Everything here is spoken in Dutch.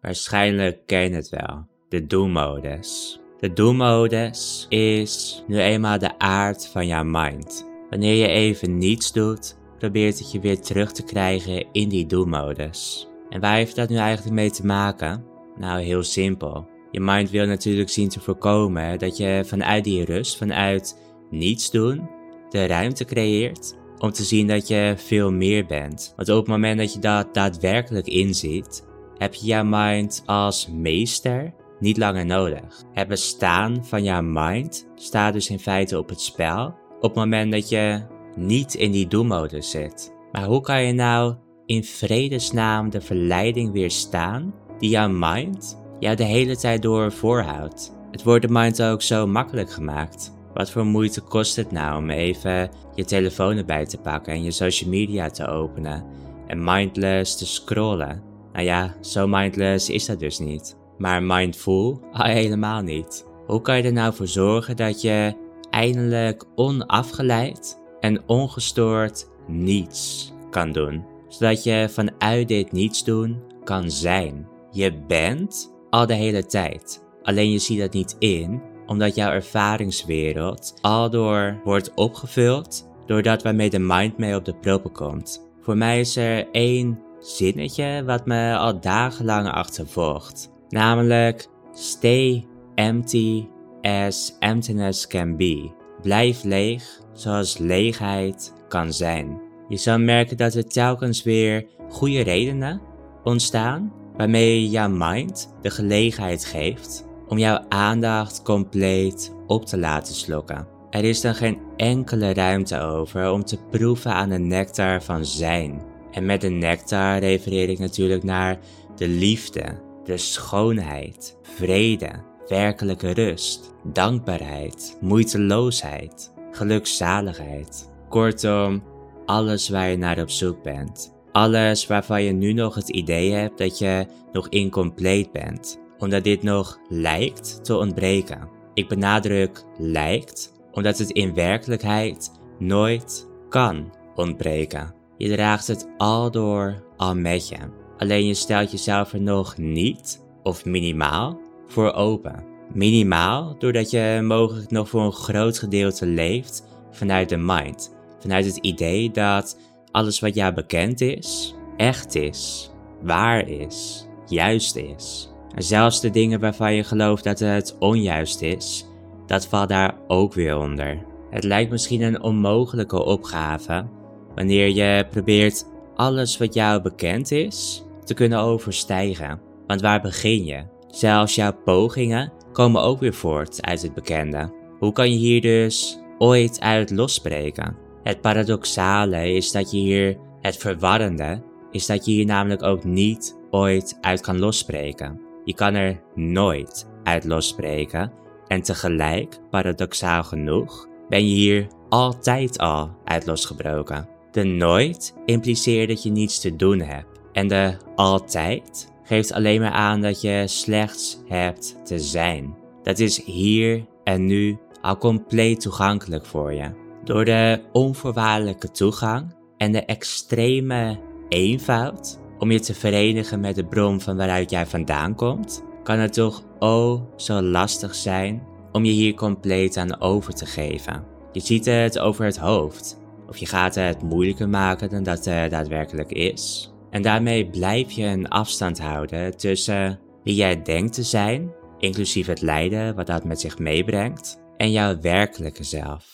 Waarschijnlijk ken je het wel. De do-modus. De do-modus is nu eenmaal de aard van jouw mind. Wanneer je even niets doet, probeert het je weer terug te krijgen in die do-modus. En waar heeft dat nu eigenlijk mee te maken? Nou, heel simpel. Je mind wil natuurlijk zien te voorkomen dat je vanuit die rust, vanuit niets doen, de ruimte creëert om te zien dat je veel meer bent. Want op het moment dat je dat daadwerkelijk inziet, heb je jouw mind als meester niet langer nodig. Het bestaan van jouw mind staat dus in feite op het spel op het moment dat je niet in die do-modus zit. Maar hoe kan je nou in vredesnaam de verleiding weerstaan die jouw mind jou de hele tijd door voorhoudt? Het wordt de mind ook zo makkelijk gemaakt. Wat voor moeite kost het nou om even je telefoon erbij te pakken en je social media te openen en mindless te scrollen? Nou ja, zo mindless is dat dus niet. Maar mindful al helemaal niet. Hoe kan je er nou voor zorgen dat je eindelijk onafgeleid en ongestoord niets kan doen? Zodat je vanuit dit niets doen kan zijn. Je bent al de hele tijd. Alleen je ziet dat niet in, omdat jouw ervaringswereld aldoor wordt opgevuld door dat waarmee de mind mee op de proppen komt. Voor mij is er één zinnetje wat me al dagenlang achtervolgt. Namelijk, stay empty as emptiness can be. Blijf leeg zoals leegheid kan zijn. Je zal merken dat er telkens weer goede redenen ontstaan waarmee jouw mind de gelegenheid geeft om jouw aandacht compleet op te laten slokken. Er is dan geen enkele ruimte over om te proeven aan de nectar van zijn. En met de nectar refereer ik natuurlijk naar de liefde, de schoonheid, vrede, werkelijke rust, dankbaarheid, moeiteloosheid, gelukzaligheid. Kortom, alles waar je naar op zoek bent. Alles waarvan je nu nog het idee hebt dat je nog incompleet bent, omdat dit nog lijkt te ontbreken. Ik benadruk lijkt, omdat het in werkelijkheid nooit kan ontbreken. Je draagt het al door al met je. Alleen je stelt jezelf er nog niet, of minimaal, voor open. Minimaal doordat je mogelijk nog voor een groot gedeelte leeft vanuit de mind. Vanuit het idee dat alles wat jou bekend is, echt is, waar is, juist is. En zelfs de dingen waarvan je gelooft dat het onjuist is, dat valt daar ook weer onder. Het lijkt misschien een onmogelijke opgave wanneer je probeert alles wat jou bekend is te kunnen overstijgen. Want waar begin je? Zelfs jouw pogingen komen ook weer voort uit het bekende. Hoe kan je hier dus ooit uit losbreken? Het paradoxale is dat je hier, het verwarrende, is dat je hier namelijk ook niet ooit uit kan losbreken. Je kan er nooit uit losbreken en tegelijk, paradoxaal genoeg, ben je hier altijd al uit losgebroken. De nooit impliceert dat je niets te doen hebt en de altijd geeft alleen maar aan dat je slechts hebt te zijn. Dat is hier en nu al compleet toegankelijk voor je. Door de onvoorwaardelijke toegang en de extreme eenvoud om je te verenigen met de bron van waaruit jij vandaan komt, kan het toch oh zo lastig zijn om je hier compleet aan over te geven. Je ziet het over het hoofd, of je gaat het moeilijker maken dan dat het daadwerkelijk is. En daarmee blijf je een afstand houden tussen wie jij denkt te zijn, inclusief het lijden wat dat met zich meebrengt, en jouw werkelijke zelf.